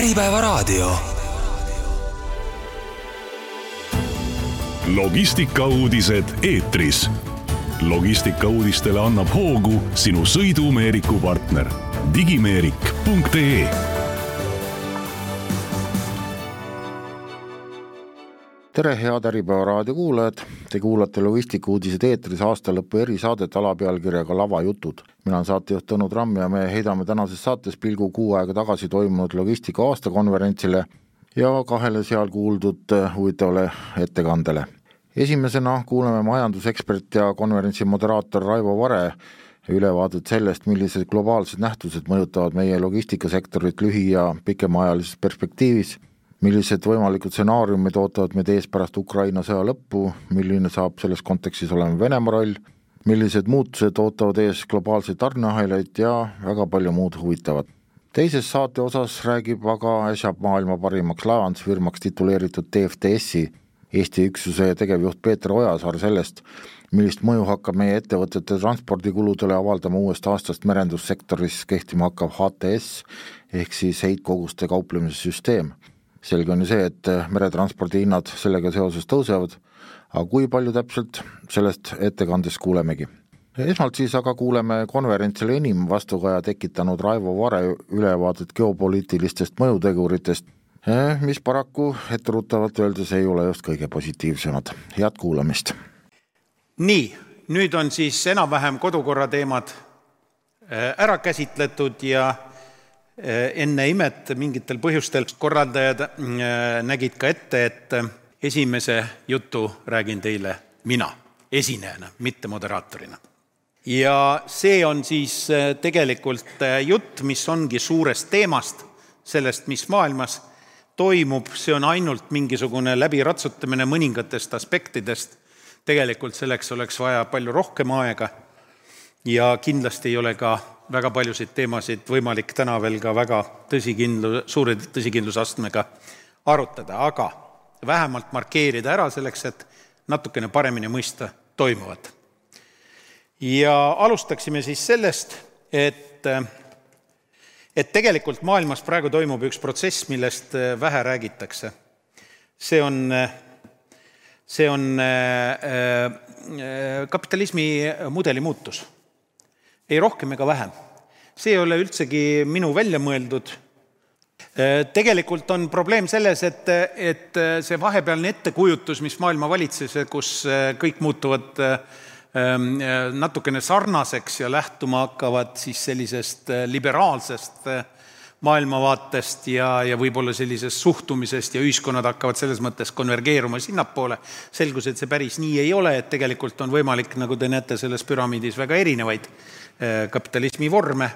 Äripäevaraadio. logistikauudised eetris. logistikauudistele annab hoogu sinu sõidumeeriku partner digimeerik.ee tere, head Äripäeva raadio kuulajad, te kuulate Logistikauudised eetris aastalõpu erisaadet alapealkirjaga Lavajutud. mina olen saatejuht Tõnu Tramm ja me heidame tänases saates pilgu kuu aega tagasi toimunud logistika aastakonverentsile ja kahele seal kuuldud äh, huvitavale ettekandele. esimesena kuuleme majandusekspert ja konverentsi moderaator Raivo Vare ülevaadet sellest, millised globaalsed nähtused mõjutavad meie logistikasektorit lühi- ja pikemaajalises perspektiivis millised võimalikud stsenaariumid ootavad meid ees pärast Ukraina sõja lõppu, milline saab selles kontekstis olema Venemaa roll, millised muutused ootavad ees globaalseid tarneahelaid ja väga palju muud huvitavat. teises saate osas räägib aga äsja maailma parimaks laevandusfirmaks tituleeritud DFDS-i Eesti üksuse tegevjuht Peeter Ojasaar sellest, millist mõju hakkab meie ettevõtete transpordikuludele avaldama uuest aastast merendussektoris kehtima hakkav HTS ehk siis heitkoguste kauplemise süsteem selge on ju see, et äh, meretranspordi hinnad sellega seoses tõusevad, aga kui palju täpselt, sellest ettekandes kuulemegi. esmalt siis aga kuuleme konverentsile enim vastukaja tekitanud Raivo Vare ülevaadet geopoliitilistest mõjuteguritest, eh, mis paraku etteruttavalt öeldes ei ole just kõige positiivsemad, head kuulamist. nii, nüüd on siis enam-vähem kodukorra teemad äh, ära käsitletud ja Eh, enne imet mingitel põhjustel korraldajad eh, nägid ka ette, et eh, esimese jutu räägin teile mina esinejana, mitte moderaatorina. ja see on siis tegelikult jutt, mis ongi suurest teemast, sellest, mis maailmas toimub, see on ainult mingisugune läbiratsutamine mõningatest aspektidest, tegelikult selleks oleks vaja palju rohkem aega ja kindlasti ei ole ka väga paljusid teemasid võimalik täna veel ka väga tõsikindlu, suure tõsikindlusastmega arutada, aga vähemalt markeerida ära selleks, et natukene paremini mõista toimuvat. ja alustaksime siis sellest, et, et tegelikult maailmas praegu toimub üks protsess, millest vähe räägitakse. see on, see on äh, äh, kapitalismi mudeli muutus ei rohkem ega vähem. see ei ole üldsegi minu välja mõeldud. Äh, tegelikult on probleem selles, et, et see vahepealne ettekujutus, mis maailma valitses, kus äh, kõik muutuvad ähm, natukene sarnaseks ja lähtuma hakkavad siis sellisest äh, liberaalsest maailmavaatest ja, ja võib-olla sellisest suhtumisest ja ühiskonnad hakkavad selles mõttes konvergeeruma sinnapoole, selgus, et see päris nii ei ole, et tegelikult on võimalik, nagu te näete selles püramiidis, väga erinevaid Äh, kapitalismi vorme.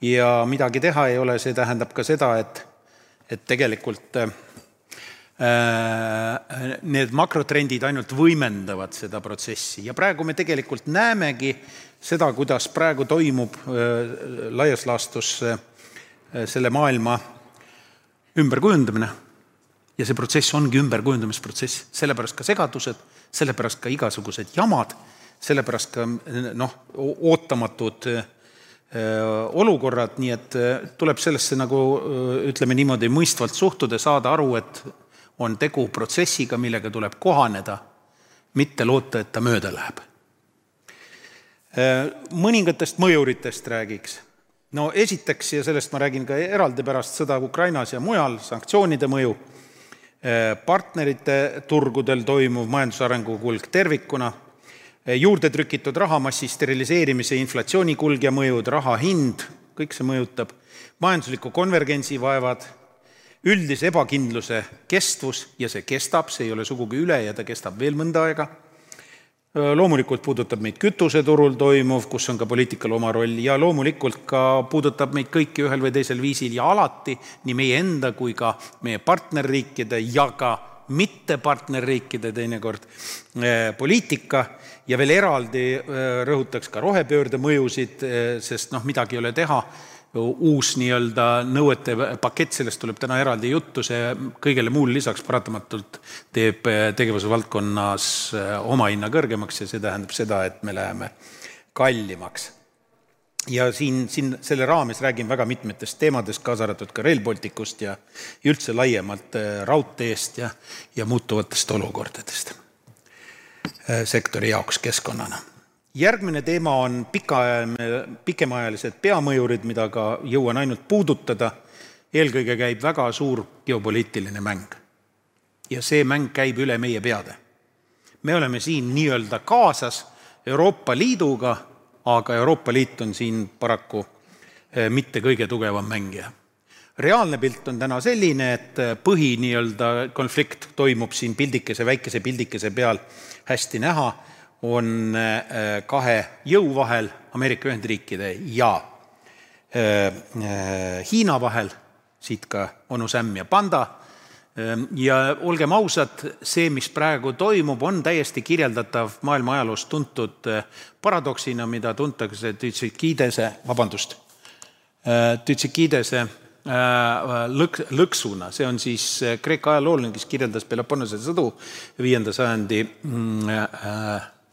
Ja midagi teha ei ole, see tähendab ka seda, et, et tegelikult äh, need makrotrendid ainult võimendavad seda protsessi. Ja praegu me tegelikult näemegi seda, kuidas praegu toimub äh, laias laastus selle maailma ümberkujundamine. ja see protsess ongi ümberkujundamisprotsess, sellepärast ka segadused, sellepärast ka igasugused jamad sellepärast ka noh, ootamatud äh, olukorrad, nii et äh, tuleb sellesse nagu äh, ütleme niimoodi mõistvalt suhtuda, saada aru, et on tegu protsessiga, millega tuleb kohaneda, mitte loota, et ta mööda läheb. mõningatest mõjuritest räägiks. no esiteks, ja sellest ma räägin ka eraldi pärast sõda Ukrainas ja mujal, sanktsioonide mõju, partnerite turgudel toimuv majandusarengu kulg tervikuna juurde trükitud rahamassi steriliseerimise ja mõjud, raha hind, kõik see mõjutab, majandusliku konvergentsi vaevad, üldise ebakindluse kestvus ja see kestab, see ei ole sugugi üle ja ta kestab veel mõnda aega. Eh, loomulikult puudutab meid kütuseturul toimuv, kus on ka poliitikal oma roll ja loomulikult ka puudutab meid kõiki ühel või teisel viisil ja alati nii meie enda kui ka meie partnerriikide ja ka mittepartnerriikide teinekord eh, poliitika ja veel eraldi eh, rõhutaks ka rohepöörde mõjusid, eh, sest noh, midagi ei ole teha, uus nii-öelda nõuete pakett, sellest tuleb täna eraldi juttu, see kõigele muule lisaks paratamatult teeb tegevuse valdkonnas oma hinna kõrgemaks ja see tähendab seda, et me läheme kallimaks. Ja siin, siin selle raames räägin väga mitmetest teemadest, kaasa arvatud ka Rail Balticust ja üldse laiemalt äh, raudteest ja, ja muutuvatest olukordadest äh, sektori jaoks keskkonnana. järgmine teema on pika, pikemaajalised peamõjurid, mida ka jõuan ainult puudutada. eelkõige käib väga suur geopoliitiline mäng. ja see mäng käib üle meie peade. me oleme siin nii-öelda kaasas Euroopa Liiduga aga Euroopa Liit on siin paraku eh, mitte kõige tugevam mängija. reaalne pilt on täna selline, et eh, põhi nii-öelda konflikt toimub siin pildikese, väikese pildikese peal. Hästi näha, on eh, kahe jõu vahel, Ameerika Ühendriikide ja Hiina vahel, siit ka onu Sam ja panda ja olgem ausad, see, mis praegu toimub, on täiesti kirjeldatav maailma ajaloos tuntud eh, paradoksina, mida tuntakse Tütsikidese, vabandust, eh, Tütsikidese eh, lõk-, lõksuna, see on siis Kreeka ajaloolane, kes kirjeldas Peloponnese sõdu viienda sajandi mm,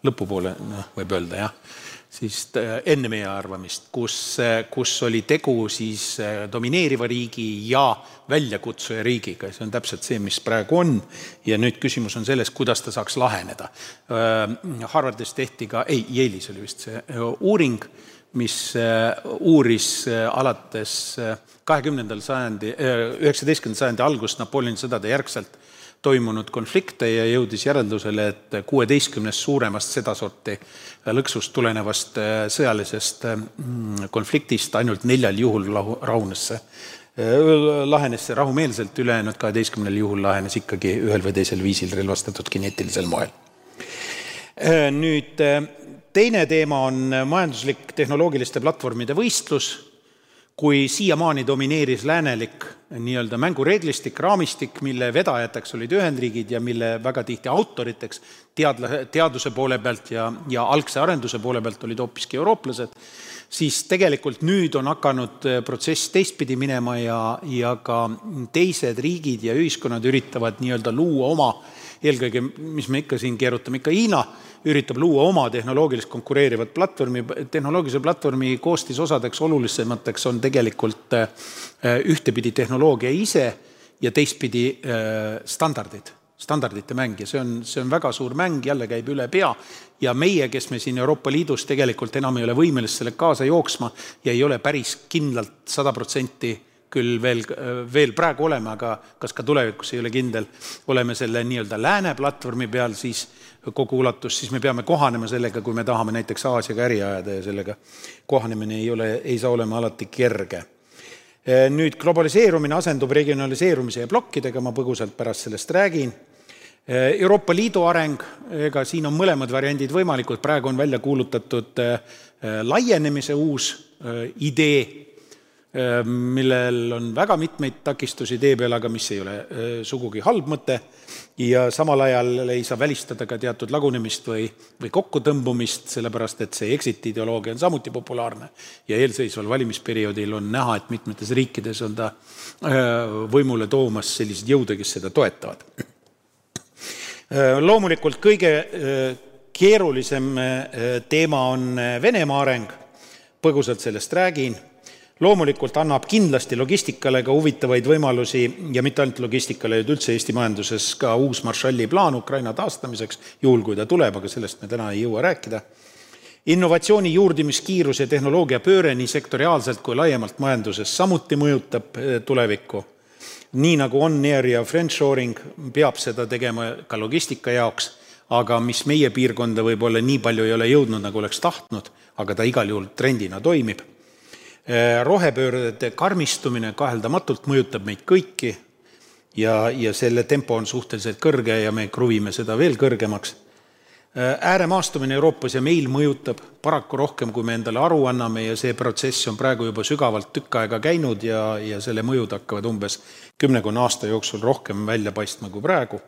lõpupoole, noh, võib öelda jah siis äh, enne meie arvamist, kus, äh, kus oli tegu siis äh, domineeriva riigi ja väljakutsuja riigiga, see on täpselt see, mis praegu on. ja nüüd küsimus on selles, kuidas ta saaks laheneda. Harvardis tehti ka, ei, Yale'is oli vist see uuring, mis uuris alates kahekümnendal sajandi, üheksateistkümnenda sajandi algust Napoleoni sõdade järgselt toimunud konflikte ja jõudis järeldusele, et kuueteistkümnest suuremast sedasorti lõksust tulenevast äh, sõjalisest mm, konfliktist ainult neljal juhul lahu, rahunes see, äh, lahenes see rahumeelselt, ülejäänud kaheteistkümnel juhul lahenes ikkagi ühel või teisel viisil relvastatud kineetilisel moel. Äh, nüüd teine teema on majanduslik tehnoloogiliste platvormide võistlus kui siiamaani domineeris läänelik nii-öelda mängureeglistik, raamistik, mille vedajateks olid Ühendriigid ja mille väga tihti autoriteks teadla-, teaduse poole pealt ja, ja algse arenduse poole pealt olid hoopiski eurooplased, siis tegelikult nüüd on hakanud protsess teistpidi minema ja, ja ka teised riigid ja ühiskonnad üritavad nii-öelda luua oma eelkõige, mis me ikka siin keerutame, ikka Hiina üritab luua oma tehnoloogilist konkureerivat platvormi, tehnoloogilise platvormi koostisosadeks olulisemateks on tegelikult äh, ühtepidi tehnoloogia ise ja teistpidi äh, standardid, standardite mäng. Ja see on, see on väga suur mäng, jälle käib üle pea. Ja meie, kes me siin Euroopa Liidus tegelikult enam ei ole võimelised sellega kaasa jooksma ja ei ole päris kindlalt sada protsenti küll veel, veel praegu oleme, aga kas ka tulevikus ei ole kindel, oleme selle nii-öelda lääne platvormi peal, siis kogu ulatus, siis me peame kohanema sellega, kui me tahame näiteks Aasiaga äri ajada ja sellega kohanemine ei ole, ei saa olema alati kerge. nüüd globaliseerumine asendub regionaliseerumise ja plokkidega, ma põgusalt pärast sellest räägin. Euroopa Liidu areng, ega siin on mõlemad variandid võimalikud, praegu on välja kuulutatud laienemise uus idee Ehm, millel on väga mitmeid takistusi tee peal, aga mis ei ole ehm, sugugi halb mõte. Ja samal ajal ei saa välistada ka teatud lagunemist või, või kokkutõmbumist, sellepärast et see exit ideoloogia on samuti populaarne. Ja eelseisval valimisperioodil on näha, et mitmetes riikides on ta ehm, võimule toomas selliseid jõude, kes seda toetavad. loomulikult kõige keerulisem teema on Venemaa areng, põgusalt sellest räägin loomulikult annab kindlasti logistikale ka huvitavaid võimalusi ja mitte ainult logistikale, vaid üldse Eesti majanduses ka uus Marshalli plaan Ukraina taastamiseks, juhul kui ta tuleb, aga sellest me täna ei jõua rääkida. innovatsiooni juurdimiskiirus ja tehnoloogia pööre nii sektoriaalselt kui laiemalt majanduses samuti mõjutab eh, tulevikku. nii nagu on Air ja Friendshoring, peab seda tegema ka logistika jaoks, aga mis meie piirkonda võib-olla nii palju ei ole jõudnud, nagu oleks tahtnud, aga ta igal juhul trendina toimib rohepöörde karmistumine kaheldamatult mõjutab meid kõiki ja, ja selle tempo on suhteliselt kõrge ja me kruvime seda veel kõrgemaks. Äh, ääremaastumine Euroopas ja meil mõjutab paraku rohkem, kui me endale aru anname ja see protsess on praegu juba sügavalt tükk aega käinud ja, ja selle mõjud hakkavad umbes kümnekonna aasta jooksul rohkem välja paistma kui praegu.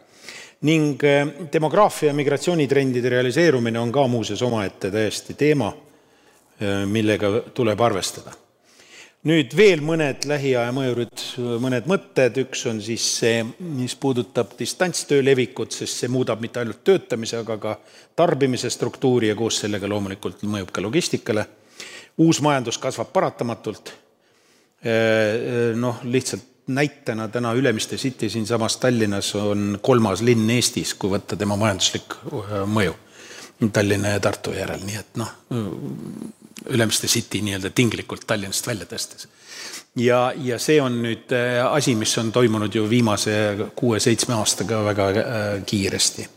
ning äh, demograafia ja migratsioonitrendide realiseerumine on ka muuseas omaette täiesti teema, millega tuleb arvestada nüüd veel mõned lähiaja mõjurid, mõned mõtted, üks on siis see, mis puudutab distantstöö levikut, sest see muudab mitte ainult töötamise, aga ka tarbimise struktuuri ja koos sellega loomulikult mõjub ka logistikale. uus majandus kasvab paratamatult, noh, lihtsalt näitena täna Ülemiste City siinsamas Tallinnas on kolmas linn Eestis, kui võtta tema majanduslik mõju. Tallinna ja Tartu järel, nii et noh, Ülemiste City nii-öelda tinglikult Tallinnast välja tõstes. ja, ja see on nüüd asi, mis on toimunud ju viimase kuue-seitsme aastaga väga kiiresti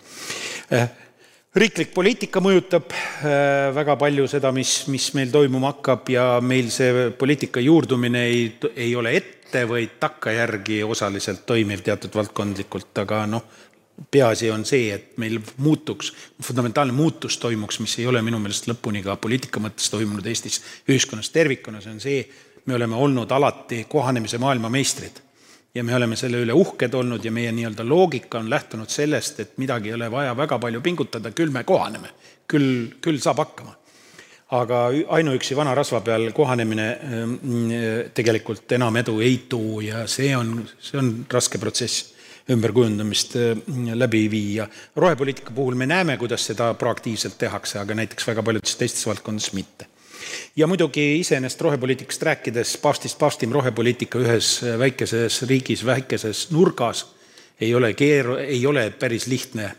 riiklik poliitika mõjutab äh, väga palju seda, mis, mis meil toimuma hakkab ja meil see poliitika juurdumine ei, ei ole ette, vaid takkajärgi osaliselt toimiv teatud valdkondlikult, aga noh, peaasi on see, et meil muutuks, fundamentaalne muutus toimuks, mis ei ole minu meelest lõpuni ka poliitika mõttes toimunud Eestis ühiskonnas tervikuna, see on see, me oleme olnud alati kohanemise maailmameistrid ja me oleme selle üle uhked olnud ja meie nii-öelda loogika on lähtunud sellest, et midagi ei ole vaja väga palju pingutada, küll me kohaneme, küll, küll saab hakkama. aga ainuüksi vana rasva peal kohanemine mm, tegelikult enam edu ei too ja see on, see on raske protsess ümberkujundamist mm, läbi viia. rohepoliitika puhul me näeme, kuidas seda proaktiivselt tehakse, aga näiteks väga paljudes teistes valdkondades mitte ja muidugi iseenesest rohepoliitikast rääkides, paavstist paavstim rohepoliitika ühes väikeses riigis, väikeses nurgas ei ole keeru-, ei ole päris lihtne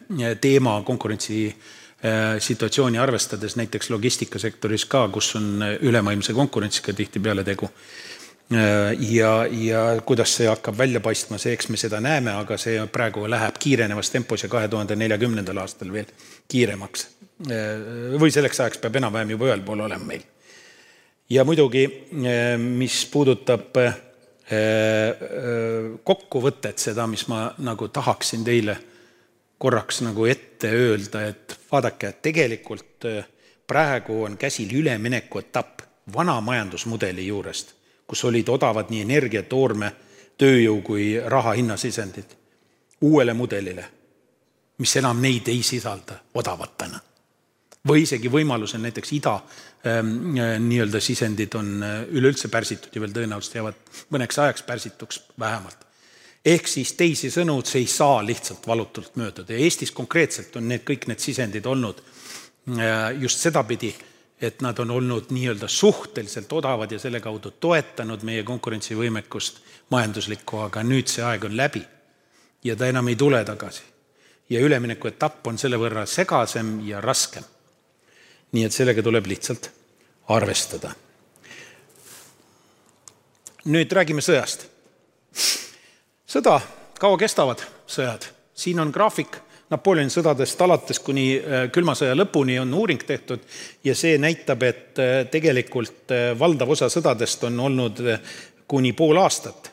teema konkurentsi äh, situatsiooni arvestades, näiteks logistikasektoris ka, kus on ülemaailmse konkurentsiga tihtipeale tegu. Äh, ja, ja kuidas see hakkab välja paistma, see, eks me seda näeme, aga see praegu läheb kiirenevas tempos ja kahe tuhande neljakümnendal aastal veel kiiremaks. Äh, või selleks ajaks peab enam-vähem juba ühel pool olema meil ja muidugi, eh, mis puudutab kokkuvõtet, seda, mis ma nagu tahaksin teile korraks nagu ette öelda, et vaadake, tegelikult praegu on käsil üleminekuetapp vana majandusmudeli juurest, kus olid odavad nii energia, toorme, tööjõu kui raha hinnasisendid, uuele mudelile, mis enam neid ei sisalda odavatena. Või isegi võimalusel näiteks ida ähm, äh, nii-öelda sisendid on äh, üleüldse pärsitud ja veel tõenäoliselt jäävad mõneks ajaks pärsituks vähemalt. ehk siis teisisõnu, see ei saa lihtsalt valutult mööduda. Ja Eestis konkreetselt on need kõik need sisendid olnud äh, just sedapidi, et nad on olnud nii-öelda suhteliselt odavad ja selle kaudu toetanud meie konkurentsivõimekust majanduslikku, aga nüüd see aeg on läbi ja ta enam ei tule tagasi. ja üleminekuetapp on selle võrra segasem ja raskem nii et sellega tuleb lihtsalt arvestada. nüüd räägime sõjast. sõda, kaua kestavad sõjad? siin on graafik Napoleoni sõdadest alates kuni äh, külma sõja lõpuni on uuring tehtud ja see näitab, et äh, tegelikult äh, valdav osa sõdadest on olnud kuni pool aastat.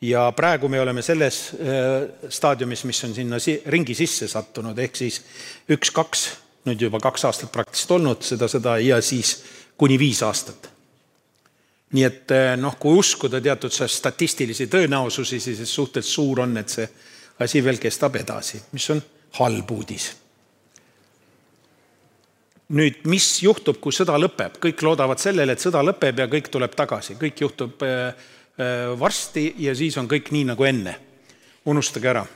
ja praegu me oleme selles staadiumis, mis on sinna ringi sisse sattunud, ehk siis üks-kaks nüüd juba kaks aastat praktiliselt olnud seda sõda ja siis kuni viis aastat. nii et noh, kui uskuda teatud statistilisi tõenäosusi, siis suhteliselt suur on, et see asi veel kestab edasi, mis on halb uudis. nüüd, mis juhtub, kui sõda lõpeb, kõik loodavad sellele, et sõda lõpeb ja kõik tuleb tagasi, kõik juhtub eh, eh, varsti ja siis on kõik nii nagu enne. unustage ära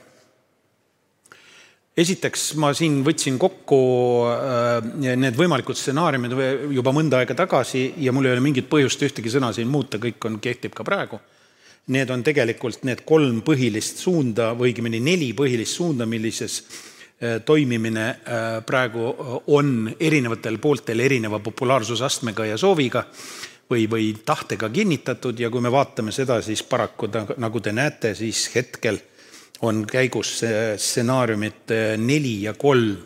esiteks ma siin võtsin kokku äh, need võimalikud stsenaariumid juba mõnda aega tagasi ja mul ei ole mingit põhjust ühtegi sõna siin muuta, kõik on, kehtib ka praegu. Need on tegelikult need kolm põhilist suunda või õigemini neli põhilist suunda, millises äh, toimimine äh, praegu on erinevatel pooltel erineva populaarsusastmega ja sooviga või, või tahtega kinnitatud. Ja kui me vaatame seda, siis paraku nagu te näete, siis hetkel on käigus stsenaariumid neli ja kolm.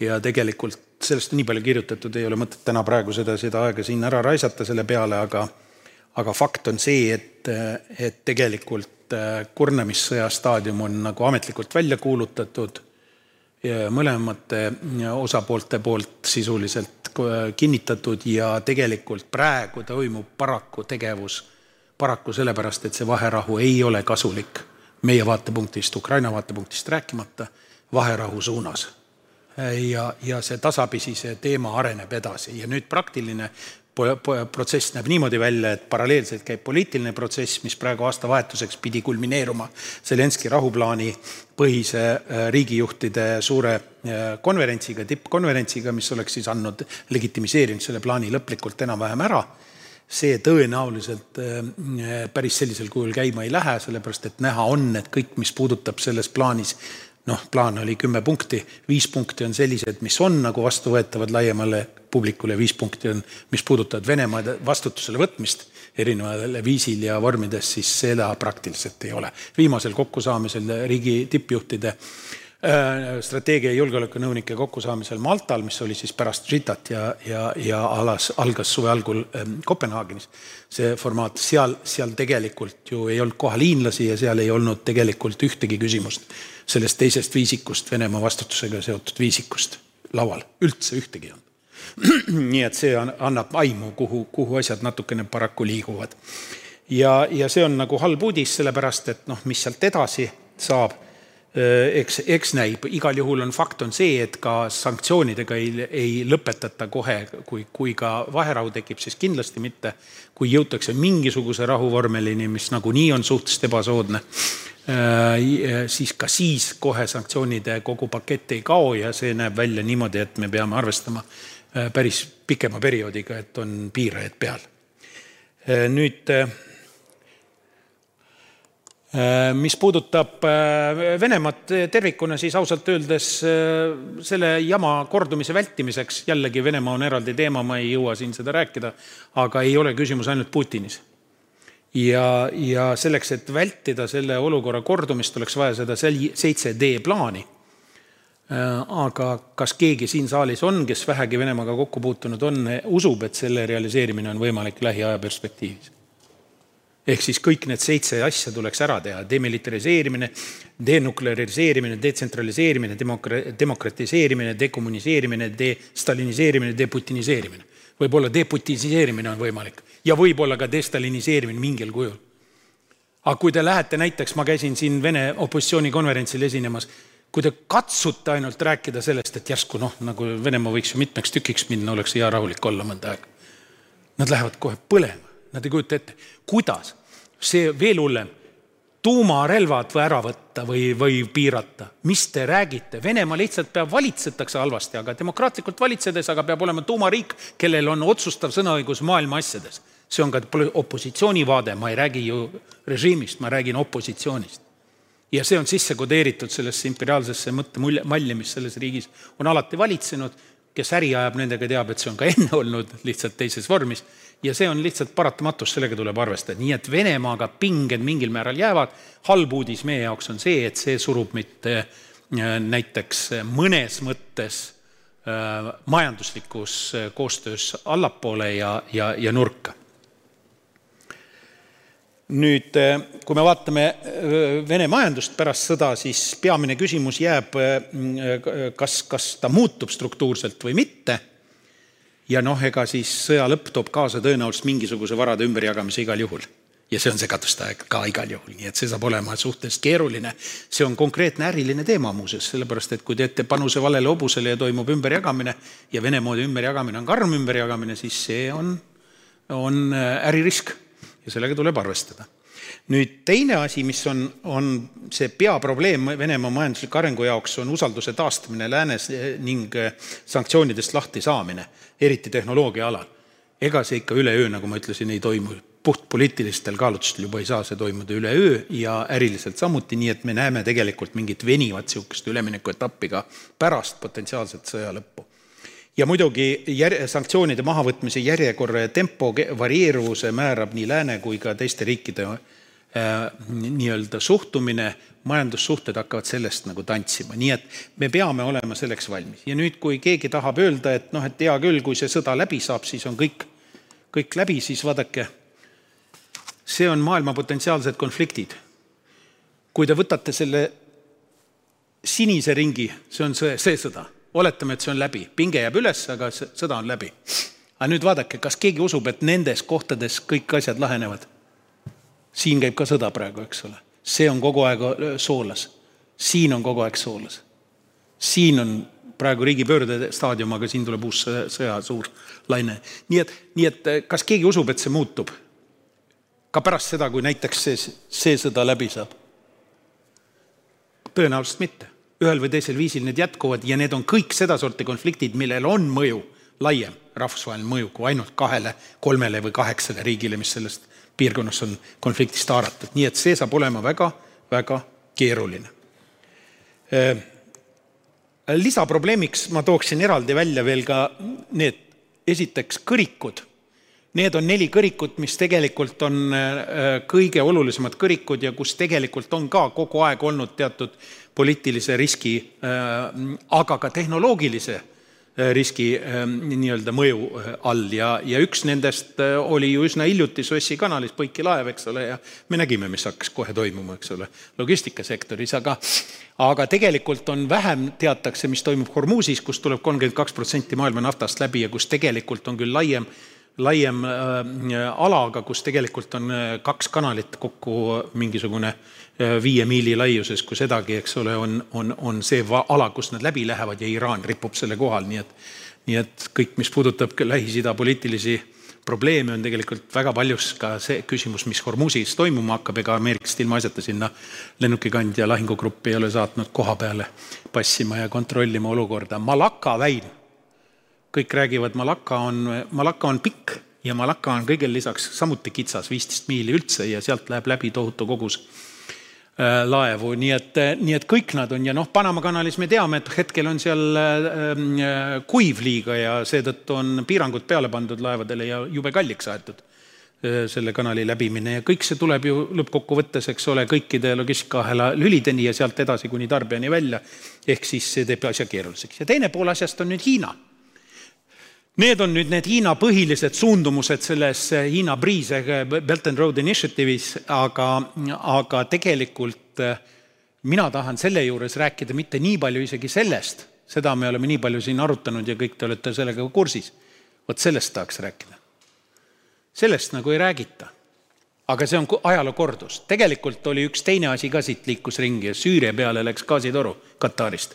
Ja tegelikult sellest on nii palju kirjutatud, ei ole mõtet täna praegu seda, seda aega siin ära raisata selle peale, aga aga fakt on see, et, et tegelikult eh, kurnamissõja staadium on nagu ametlikult välja kuulutatud mõlemate osapoolte poolt sisuliselt kinnitatud ja tegelikult praegu toimub paraku tegevus, paraku sellepärast, et see vaherahu ei ole kasulik meie vaatepunktist, Ukraina vaatepunktist rääkimata, vaherahu suunas. ja, ja see tasapisi, see teema areneb edasi ja nüüd praktiline protsess näeb niimoodi välja, et paralleelselt käib poliitiline protsess, mis praegu aastavahetuseks pidi kulmineeruma Zelenski rahuplaani põhise äh, riigijuhtide suure äh, konverentsiga, tippkonverentsiga, mis oleks siis andnud, legitimiseerinud selle plaani lõplikult enam-vähem ära. See tõenäoliselt äh, päris sellisel kujul käima ei lähe, sellepärast et näha on, et kõik, mis puudutab selles plaanis noh, plaan oli kümme punkti, viis punkti on sellised, mis on nagu vastuvõetavad laiemale publikule, viis punkti on, mis puudutavad Venemaa vastutusele võtmist erineval viisil ja vormides, siis seda praktiliselt ei ole. viimasel kokkusaamisel riigi tippjuhtide äh, strateegia ja julgeolekunõunike kokkusaamisel Maltal, mis oli siis pärast Žitat ja, ja, ja alas, algas suve algul ähm, Kopenhaagenis. see formaat, seal, seal tegelikult ju ei olnud kohal hiinlasi ja seal ei olnud tegelikult ühtegi küsimust sellest teisest viisikust, Venemaa vastutusega seotud viisikust laual, üldse ühtegi ei olnud. nii et see annab aimu, kuhu, kuhu asjad natukene paraku liiguvad. ja, ja see on nagu halb uudis, sellepärast et noh, mis sealt edasi saab, eks, eks näib, igal juhul on fakt on see, et ka sanktsioonidega ei, ei lõpetata kohe, kui, kui ka vaherahu tekib, siis kindlasti mitte. kui jõutakse mingisuguse rahuvormelini, mis nagunii on suhteliselt ebasoodne Äh, siis ka siis kohe sanktsioonide kogu pakett ei kao ja see näeb välja niimoodi, et me peame arvestama äh, päris pikema perioodiga, et on piirajad peal. Äh, nüüd mis puudutab Venemaad tervikuna, siis ausalt öeldes selle jama kordumise vältimiseks, jällegi Venemaa on eraldi teema, ma ei jõua siin seda rääkida, aga ei ole küsimus ainult Putinis ja, ja selleks, et vältida selle olukorra kordumist, oleks vaja seda seitse D plaani. Äh, aga kas keegi siin saalis on, kes vähegi Venemaaga kokku puutunud on, usub, et selle realiseerimine on võimalik lähiaja perspektiivis? Ehk siis kõik need seitse asja tuleks ära teha, demilitariseerimine, denukleariseerimine, detsentraliseerimine, demokra-, demokratiseerimine, dekommuniseerimine, destaliniseerimine, deputiniseerimine. võib-olla deputiniseerimine on võimalik ja võib-olla ka destaliniseerimine mingil kujul. aga kui te lähete näiteks, ma käisin siin Vene opositsioonikonverentsil esinemas, kui te katsute ainult rääkida sellest, et järsku noh, nagu Venemaa võiks ju mitmeks tükiks minna, oleks hea rahulik olla mõnda aega. Nad lähevad kohe põlema, nad ei kujuta ette, kuidas, see veel hullem tuumarelvad ära võtta või, või piirata. mis te räägite, Venemaa lihtsalt peab, valitsetakse halvasti, aga demokraatlikult valitsedes, aga peab olema tuumariik, kellel on otsustav sõnaõigus maailma asjades see on ka opositsiooni vaade, ma ei räägi ju režiimist, ma räägin opositsioonist. ja see on sisse kodeeritud sellesse imperiaalsesse mõttemalli, mis selles riigis on alati valitsenud, kes äri ajab, nendega teab, et see on ka enne olnud, lihtsalt teises vormis, ja see on lihtsalt paratamatus, sellega tuleb arvestada, nii et Venemaaga pinged mingil määral jäävad, halb uudis meie jaoks on see, et see surub meid äh, näiteks mõnes mõttes äh, majanduslikus äh, koostöös allapoole ja, ja, ja nurka. Nüüd, kui me vaatame Vene majandust pärast sõda, siis peamine küsimus jääb, kas, kas ta muutub struktuurselt või mitte. Ja noh, ega siis sõja lõpp toob kaasa tõenäoliselt mingisuguse varade ümberjagamise igal juhul. ja see on segaduste aeg ka igal juhul, nii et see saab olema suhteliselt keeruline. see on konkreetne äriline teema muuseas, sellepärast et kui teete panuse valele hobusele ja toimub ümberjagamine ja Vene moodi ümberjagamine on karm ümberjagamine, siis see on, on äririsk ja sellega tuleb arvestada. Nüüd teine asi, mis on, on see peaprobleem Venemaa majandusliku arengu jaoks, on usalduse taastamine läänes ning sanktsioonidest lahti saamine, eriti tehnoloogia alal. ega see ikka üleöö, nagu ma ütlesin, ei toimu puhtpoliitilistel kaalutlustel juba ei saa see toimuda üleöö ja äriliselt samuti, nii et me näeme tegelikult mingit venivat niisugust üleminekuetappi ka pärast potentsiaalset sõja lõppu ja muidugi jär-, sanktsioonide mahavõtmise järjekorra ja tempo varieeruvuse määrab nii lääne kui ka teiste riikide äh, nii-öelda suhtumine, majandussuhted hakkavad sellest nagu tantsima, nii et me peame olema selleks valmis. ja nüüd, kui keegi tahab öelda, et noh, et hea küll, kui see sõda läbi saab, siis on kõik, kõik läbi, siis vaadake, see on maailma potentsiaalsed konfliktid. kui te võtate selle sinise ringi, see on see, see sõda oletame, et see on läbi, pinge jääb üles, aga sõda on läbi. aga nüüd vaadake, kas keegi usub, et nendes kohtades kõik asjad lahenevad? siin käib ka sõda praegu, eks ole, see on kogu aeg soolas, siin on kogu aeg soolas, siin on praegu riigipöörde staadium, aga siin tuleb uus sõja suur laine. nii et, nii et kas keegi usub, et see muutub? ka pärast seda, kui näiteks see, see sõda läbi saab? tõenäoliselt mitte. Ühel või teisel viisil need jätkuvad ja need on kõik sedasorti konfliktid, millel on mõju, laiem rahvusvaheline mõju kui ainult kahele, kolmele või kaheksale riigile, mis sellest piirkonnas on konfliktist haaratud, nii et see saab olema väga-väga keeruline. Äh, lisaprobleemiks ma tooksin eraldi välja veel ka need, esiteks kõrikud Need on neli kõrikut, mis tegelikult on äh, kõige olulisemad kõrikud ja kus tegelikult on ka kogu aeg olnud teatud poliitilise riski, äh, aga ka tehnoloogilise äh, riski nii-öelda mõju all. Ja, ja üks nendest oli ju üsna hiljuti Suessi kanalis Põiki laev, eks ole, ja me nägime, mis hakkas kohe toimuma, eks ole, logistikasektoris, aga aga tegelikult on vähem, teatakse, mis toimub Hormusis, kust tuleb kolmkümmend kaks protsenti maailma naftast läbi ja kus tegelikult on küll laiem äh, ala, aga kus tegelikult on äh, kaks kanalit kokku mingisugune äh, viie miili laiuses, kui sedagi, eks ole, on, on, on see ala, kust nad läbi lähevad ja Iraan ripub selle kohal, nii et nii et kõik, mis puudutab Lähis-Ida poliitilisi probleeme, on tegelikult väga paljus ka see küsimus, mis Hormusis toimuma hakkab, ega Ameerikast ilmaasjata sinna lennukikandja lahingugruppi ei ole saatnud koha peale passima ja kontrollima olukorda. Malaka väin kõik räägivad, Malaka on, Malaka on pikk ja Malaka on kõigele lisaks samuti kitsas, viisteist miili üldse ja sealt läheb läbi tohutu kogus äh, laevu, nii et, nii et kõik nad on ja noh, Panama kanalis me teame, et hetkel on seal äh, kuiv liiga ja seetõttu on piirangud peale pandud laevadele ja jube kalliks aetud äh, selle kanali läbimine. Ja kõik see tuleb ju lõppkokkuvõttes, eks ole, kõikide logistikaahela lülideni ja sealt edasi kuni tarbijani välja. ehk siis see teeb asja keeruliseks. Ja teine pool asjast on nüüd Hiina Need on nüüd need Hiina põhilised suundumused selles eh, Hiina Breeze ehk eh, Belt and Road Initiative'is, aga, aga tegelikult eh, mina tahan selle juures rääkida mitte nii palju isegi sellest, seda me oleme nii palju siin arutanud ja kõik te olete sellega kursis. vot sellest tahaks rääkida. sellest nagu ei räägita. aga see on ajaloo kordus. tegelikult oli üks teine asi ka siit liikus ringi ja Süüria peale läks gaasitoru Katarist.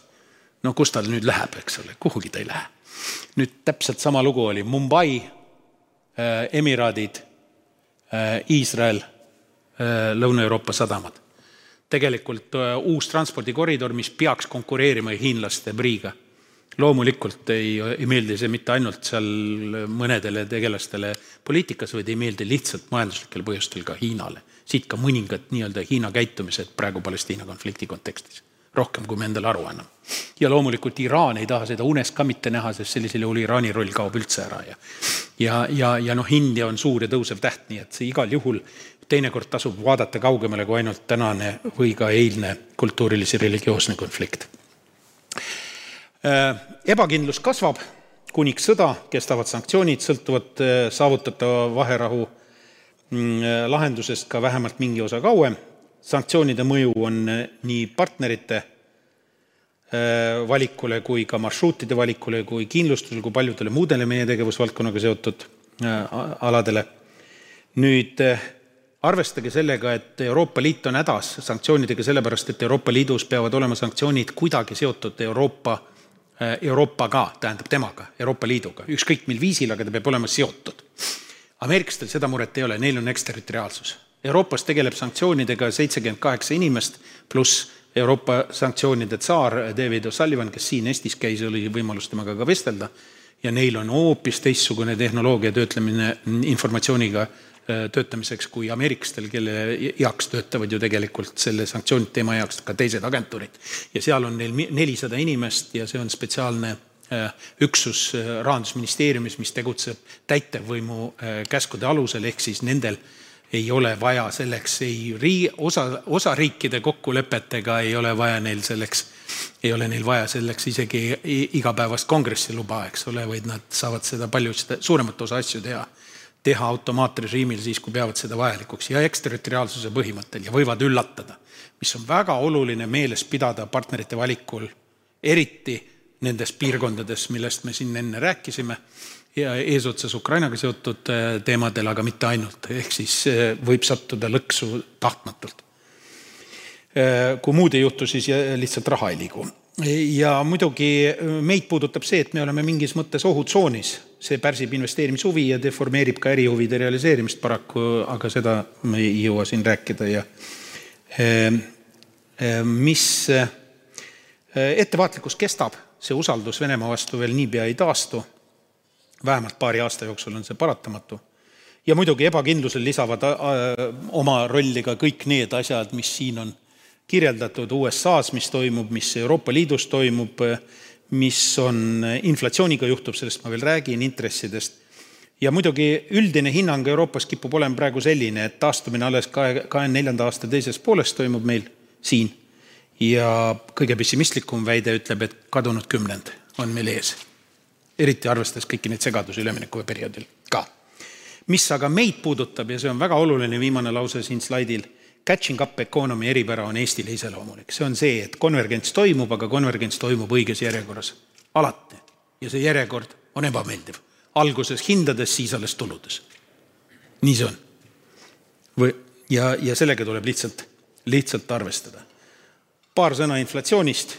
no kus tal nüüd läheb, eks ole, kuhugi ta ei lähe nüüd täpselt sama lugu oli Mumbai, äh, Emiraadid, äh, Iisrael, äh, Lõuna-Euroopa sadamad. tegelikult uus transpordikoridor, mis peaks konkureerima hiinlaste Briiga. loomulikult ei, ei meeldi see mitte ainult seal mõnedele tegelastele poliitikas, vaid ei meeldi lihtsalt majanduslikel põhjustel ka Hiinale. siit ka mõningad nii-öelda Hiina käitumised praegu Palestiina konflikti kontekstis rohkem, kui me endale aru anname. ja loomulikult Iraan ei taha seda unes ka mitte näha, sest sellisel juhul Iraani roll kaob üldse ära ja ja, ja, ja noh, India on suur ja tõusev täht, nii et see igal juhul teinekord tasub vaadata kaugemale kui ainult tänane või ka eilne kultuurilis- ja religioosne konflikt. Äh, ebakindlus kasvab, kuniks sõda, kestavad sanktsioonid, sõltuvad äh, saavutatava vaherahu mm, äh, lahendusest ka vähemalt mingi osa kauem sanktsioonide mõju on eh, nii partnerite eh, valikule kui ka marsruutide valikule kui kindlustusele kui paljudele muudele meie tegevusvaldkonnaga seotud eh, aladele. nüüd arvestage sellega, et Euroopa Liit on hädas sanktsioonidega sellepärast, et Euroopa Liidus peavad olema sanktsioonid kuidagi seotud Euroopa, Euroopaga, tähendab temaga, Euroopa Liiduga, ükskõik mil viisil, aga ta peab olema seotud. ameeriklastel seda muret ei ole, neil on eksterritoriaalsus Euroopas tegeleb sanktsioonidega seitsekümmend kaheksa inimest, pluss Euroopa sanktsioonide tsaar David O'Sullivan, kes siin Eestis käis, oli võimalus temaga ka vestelda, ja neil on hoopis teistsugune tehnoloogia töötlemine informatsiooniga äh, töötamiseks kui ameeriklastel, kelle heaks töötavad ju tegelikult selle sanktsioonide teema heaks ka teised agentuurid. ja seal on neil nelisada inimest ja see on spetsiaalne äh, üksus äh, Rahandusministeeriumis, mis tegutseb täitevvõimu käskude alusel, ehk siis nendel ei ole vaja selleks ei rii-, osa, osariikide kokkulepetega ei ole vaja neil selleks, ei ole neil vaja selleks isegi igapäevast kongressi luba, eks ole, vaid nad saavad seda palju suuremat osa asju teha, teha automaatrežiimil siis, kui peavad seda vajalikuks ja eksterritoriaalsuse põhimõttel ja võivad üllatada, mis on väga oluline meeles pidada partnerite valikul, eriti nendes piirkondades, millest me siin enne rääkisime ja eesotsas Ukrainaga seotud äh, teemadel, aga mitte ainult, ehk siis äh, võib sattuda lõksu tahtmatult. Äh, kui muud ei juhtu, siis lihtsalt raha ei liigu. ja muidugi meid puudutab see, et me oleme mingis mõttes ohutsoonis, see pärsib investeerimishuvi ja deformeerib ka ärihuvide realiseerimist paraku, aga seda me ei jõua siin rääkida ja mis ettevaatlikkus kestab, see usaldus Venemaa vastu veel niipea ei taastu. Vähemalt paari aasta jooksul on see paratamatu. ja muidugi ebakindlusel lisavad oma rolli ka kõik need asjad, mis siin on kirjeldatud USA-s, mis toimub, mis Euroopa Liidus toimub, mis on inflatsiooniga juhtub, sellest ma veel räägin, intressidest. ja muidugi üldine hinnang Euroopas kipub olema praegu selline, et taastumine alles kahe, kahekümne neljanda aasta teises pooles toimub meil siin ja kõige pessimistlikum väide ütleb, et kadunud kümnend on meil ees. Eriti arvestades kõiki neid segadusi üleminekuperioodil ka. mis aga meid puudutab ja see on väga oluline viimane lause siin slaidil, catching up economy eripära on Eestile iseloomulik, see on see, et konvergents toimub, aga konvergents toimub õiges järjekorras, alati. ja see järjekord on ebameeldiv, alguses hindades, siis alles tuludes. nii see on. või, ja, ja sellega tuleb lihtsalt, lihtsalt arvestada paar sõna inflatsioonist.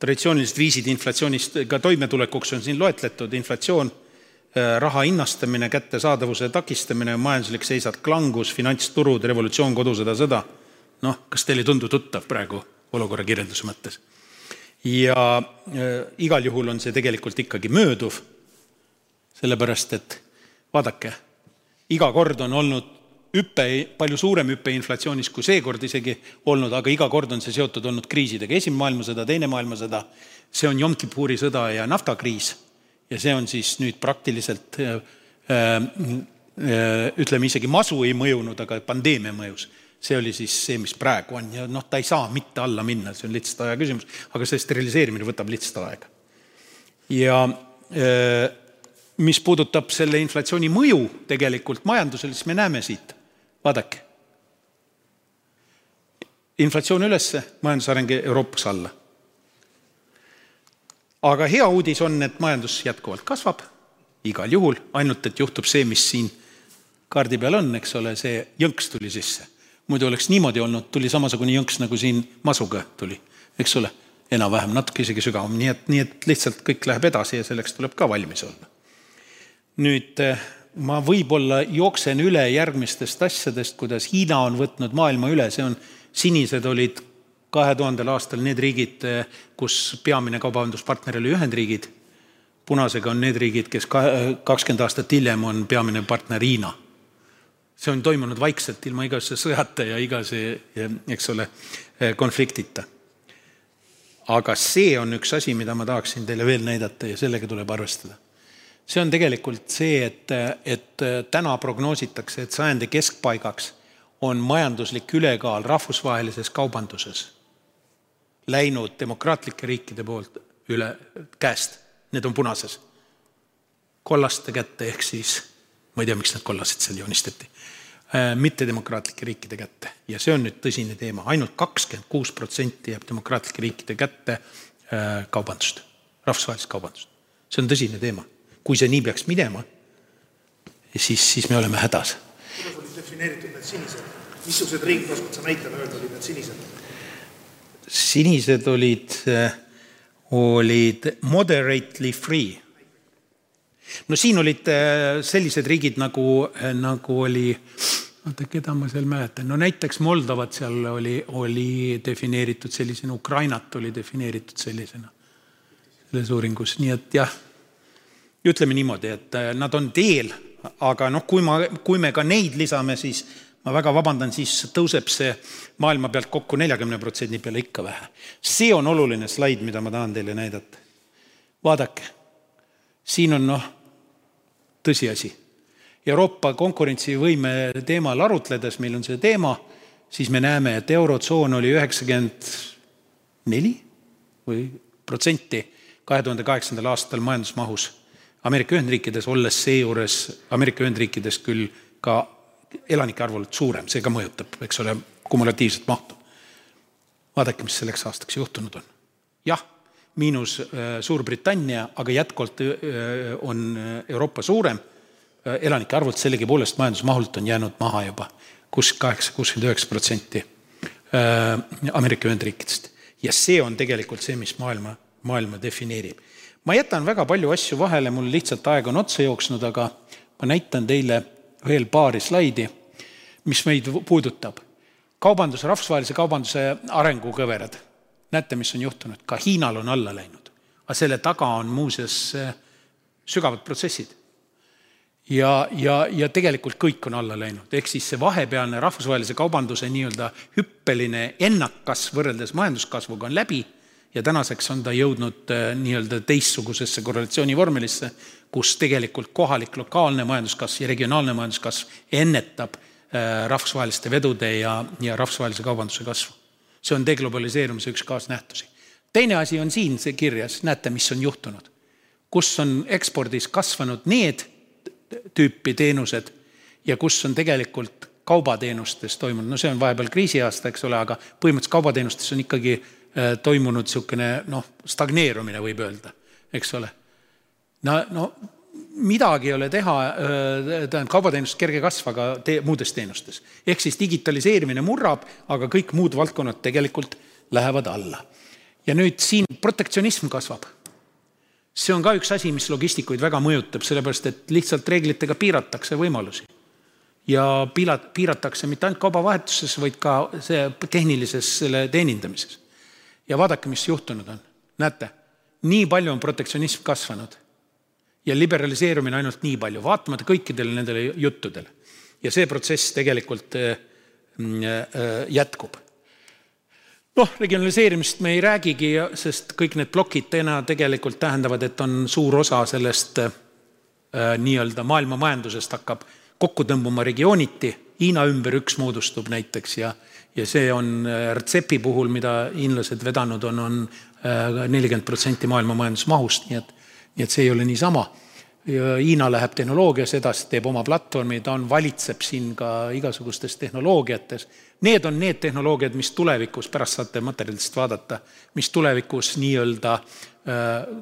Traditsioonilised viisid inflatsioonist ka toimetulekuks on siin loetletud, inflatsioon, äh, raha hinnastamine, kättesaadavuse takistamine, majanduslik seisak, langus, finantsturud, revolutsioon, kodusõda, sõda. noh, kas teile ei tundu tuttav praegu olukorra kirjelduse mõttes? ja äh, igal juhul on see tegelikult ikkagi mööduv, sellepärast et vaadake, iga kord on olnud hüpe, palju suurem hüpe inflatsioonis kui seekord isegi olnud, aga iga kord on see seotud olnud kriisidega. esimene maailmasõda, teine maailmasõda, see on Yom Kippuri sõda ja naftakriis. ja see on siis nüüd praktiliselt äh, äh, ütleme, isegi masu ei mõjunud, aga pandeemia mõjus. see oli siis see, mis praegu on ja noh, ta ei saa mitte alla minna, see on lihtsalt aja küsimus, aga see steriliseerimine võtab lihtsalt aega. ja äh, mis puudutab selle inflatsiooni mõju tegelikult majandusele, siis me näeme siit vaadake. inflatsioon ülesse, majandusareng Euroopas alla. aga hea uudis on, et majandus jätkuvalt kasvab, igal juhul, ainult et juhtub see, mis siin kaardi peal on, eks ole, see jõnks tuli sisse. muidu oleks niimoodi olnud, tuli samasugune jõnks, nagu siin masuga tuli, eks ole, enam-vähem, natuke isegi sügavam, nii et, nii et lihtsalt kõik läheb edasi ja selleks tuleb ka valmis olla. nüüd ma võib-olla jooksen üle järgmistest asjadest, kuidas Hiina on võtnud maailma üle, see on, sinised olid kahe tuhandel aastal need riigid, kus peamine kaubanduspartner oli Ühendriigid, punasega on need riigid, kes kakskümmend aastat hiljem on peamine partner Hiina. see on toimunud vaikselt, ilma igase sõjata ja igase, eks ole, konfliktita. aga see on üks asi, mida ma tahaksin teile veel näidata ja sellega tuleb arvestada see on tegelikult see, et, et täna prognoositakse, et sajandi keskpaigaks on majanduslik ülekaal rahvusvahelises kaubanduses läinud demokraatlike riikide poolt üle käest, need on punases, kollaste kätte, ehk siis ma ei tea, miks need kollased seal joonistati, äh, mittedemokraatlike riikide kätte. Ja see on nüüd tõsine teema. Ainult, ainult kakskümmend kuus protsenti jääb demokraatlike riikide kätte äh, kaubandust, rahvusvahelist kaubandust. see on tõsine teema kui see nii peaks minema, siis, siis me oleme hädas. kuidas olid defineeritud need sinised, missugused riigid, oskad sa näitena öelda, olid need sinised? sinised olid, äh, olid moderately free. no siin olid äh, sellised riigid nagu, äh, nagu oli, oota, keda ma seal mäletan, no näiteks Moldovat seal oli, oli defineeritud sellisena, Ukrainat oli defineeritud sellisena selles uuringus, nii et jah ütleme niimoodi, et äh, nad on teel, aga noh, kui ma, kui me ka neid lisame, siis ma väga vabandan, siis tõuseb see maailma pealt kokku neljakümne protsendi peale ikka vähe. see on oluline slaid, mida ma tahan teile näidata. vaadake, siin on noh, tõsiasi. Euroopa konkurentsivõime teemal arutledes, meil on see teema, siis me näeme, et Eurotsoon oli üheksakümmend neli või protsenti kahe tuhande kaheksandal aastal majandusmahus Ameerika Ühendriikides, olles seejuures Ameerika Ühendriikides küll ka elanike arvult suurem, see ka mõjutab, eks ole, kumulatiivset mahtu. vaadake, mis selleks aastaks juhtunud on. jah, miinus äh, Suurbritannia, aga jätkuvalt äh, on äh, Euroopa suurem, elanike arvult sellegipoolest majandusmahult on jäänud maha juba kus kaheksa, kuuskümmend üheksa protsenti Ameerika Ühendriikidest. ja see on tegelikult see, mis maailma, maailma defineerib. Ma jätan väga palju asju vahele, mul lihtsalt aeg on otsa jooksnud, aga ma näitan teile veel paari slaidi, mis meid puudutab. kaubanduse, rahvusvahelise kaubanduse arengukõverad. näete, mis on juhtunud, ka Hiinal on alla läinud. aga selle taga on muuseas eh, sügavad protsessid ja, ja, ja tegelikult kõik on alla läinud, ehk siis see vahepealne rahvusvahelise kaubanduse nii-öelda hüppeline ennakkasv võrreldes majanduskasvuga on läbi ja tänaseks on ta jõudnud äh, nii-öelda teistsugusesse korrelatsioonivormelisse, kus tegelikult kohalik lokaalne majanduskasv ja regionaalne majanduskasv ennetab äh, rahvusvaheliste vedude ja, ja rahvusvahelise kaubanduse kasvu. see on deglobaliseerumise üks kaasnähtusi. teine asi on siin see kirjas, näete, mis on juhtunud. kus on ekspordis kasvanud need tüüpi teenused ja kus on tegelikult kaubateenustes toimunud, no see on vahepeal kriisiaasta, eks ole, aga põhimõtteliselt kaubateenustes on ikkagi toimunud niisugune noh, stagneerumine võib öelda, eks ole. no, no midagi ei ole teha, äh, tähendab kaubateenustes kerge kasv, aga te, muudes teenustes. ehk siis digitaliseerimine murrab, aga kõik muud valdkonnad tegelikult lähevad alla. ja nüüd siin protektsionism kasvab see on ka üks asi, mis logistikuid väga mõjutab, sellepärast et lihtsalt reeglitega piiratakse võimalusi. ja piila-, piiratakse mitte ainult kaubavahetuses, vaid ka see tehnilises selle teenindamises. Ja vaadake, mis juhtunud on. näete, nii palju on protektsionism kasvanud ja liberaliseerumine ainult nii palju, vaatamata kõikidele nendele juttudele. ja see protsess tegelikult äh, äh, jätkub noh, regionaliseerimist me ei räägigi, sest kõik need plokid täna tegelikult tähendavad, et on suur osa sellest äh, nii-öelda maailma majandusest hakkab kokku tõmbuma regiooniti, Hiina ümber üks moodustub näiteks ja, ja see on äh, RCEP-i puhul, mida hiinlased vedanud on, on äh, nelikümmend protsenti maailma majandusmahust, nii et, nii et see ei ole niisama Hiina läheb tehnoloogias edasi, teeb oma platvormi, ta on, valitseb siin ka igasugustes tehnoloogiates. Need on need tehnoloogiad, mis tulevikus, pärast saate materjalidest vaadata, mis tulevikus nii-öelda äh,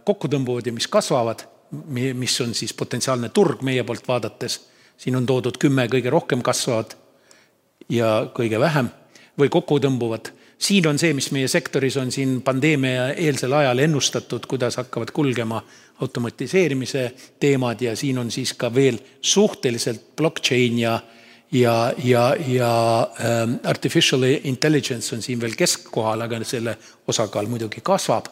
kokku tõmbuvad ja mis kasvavad, mis on siis potentsiaalne turg meie poolt vaadates. siin on toodud kümme kõige rohkem kasvavat ja kõige vähem või kokku tõmbuvad siin on see, mis meie sektoris on siin pandeemia eelsel ajal ennustatud, kuidas hakkavad kulgema automatiseerimise teemad ja siin on siis ka veel suhteliselt blockchain ja ja, ja, ja ähm, artificial intelligence on siin veel keskkohal, aga selle osakaal muidugi kasvab.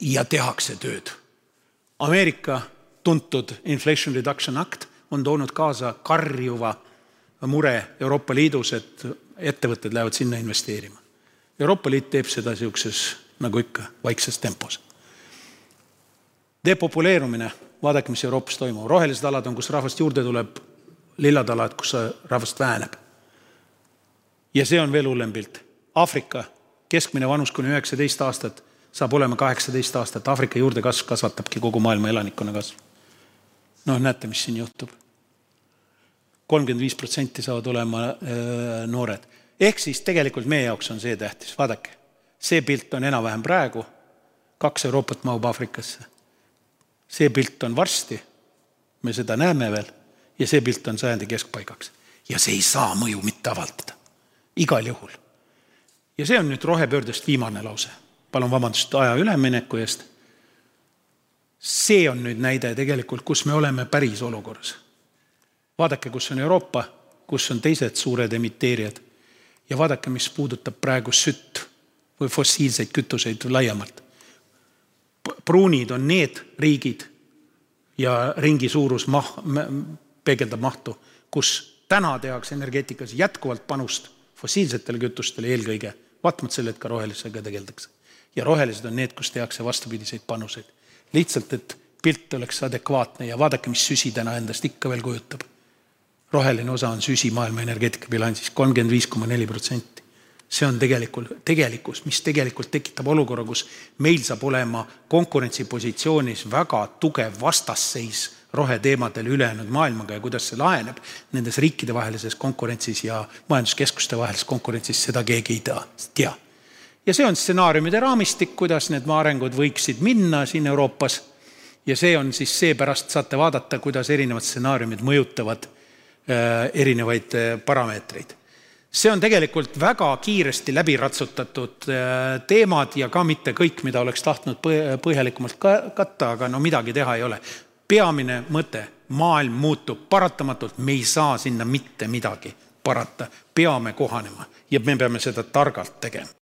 ja tehakse tööd. Ameerika tuntud Inflation Reduction Act on toonud kaasa karjuva mure Euroopa Liidus, et ettevõtted lähevad sinna investeerima. Euroopa Liit teeb seda niisuguses, nagu ikka, vaikses tempos depopuleerumine, vaadake, mis Euroopas toimub, rohelised alad on, kus rahvast juurde tuleb, lillad alad, kus rahvast väheneb. ja see on veel hullem pilt. Aafrika keskmine vanus kuni üheksateist aastat saab olema kaheksateist aastat, Aafrika juurdekasv kasvatabki kogu maailma elanikkonna kasvu. noh, näete, mis siin juhtub. Kolmkümmend viis protsenti saavad olema öö, noored. ehk siis tegelikult meie jaoks on see tähtis, vaadake, see pilt on enam-vähem praegu, kaks Euroopat mahub Aafrikasse see pilt on varsti, me seda näeme veel, ja see pilt on sajandi keskpaigaks. ja see ei saa mõju mitte avaldada, igal juhul. ja see on nüüd rohepöördest viimane lause. palun vabandust aja ülemineku eest. see on nüüd näide tegelikult, kus me oleme päris olukorras. Vaadake, kus on Euroopa, kus on teised suured emiteerijad ja vaadake, mis puudutab praegu sütt või fossiilseid kütuseid laiemalt pruunid on need riigid ja ringi suurus mah-, peegeldab mahtu, kus täna tehakse energeetikas jätkuvalt panust fossiilsetele kütustele eelkõige, vaatamata sellele, et ka rohelisega tegeldakse. ja rohelised on need, kus tehakse vastupidiseid panuseid. lihtsalt, et pilt oleks adekvaatne ja vaadake, mis süsi täna endast ikka veel kujutab. Roheline osa on süsi maailma energeetikabilansis kolmkümmend viis koma neli protsenti. See on tegelikult tegelikkus, mis tegelikult tekitab olukorra, kus meil saab olema konkurentsipositsioonis väga tugev vastasseis roheteemadel ülejäänud maailmaga ja kuidas see laheneb nendes riikidevahelises konkurentsis ja majanduskeskuste vahelises konkurentsis, seda keegi ei tea, ja see on stsenaariumide raamistik, kuidas need arengud võiksid minna siin Euroopas. Ja see on siis seepärast, saate vaadata, kuidas erinevad stsenaariumid mõjutavad erinevaid äh, parameetreid see on tegelikult väga kiiresti läbi ratsutatud teemad ja ka mitte kõik, mida oleks tahtnud põhjalikumalt katta, aga no midagi teha ei ole. peamine mõte, maailm muutub paratamatult, me ei saa sinna mitte midagi parata, peame kohanema ja me peame seda targalt tegema.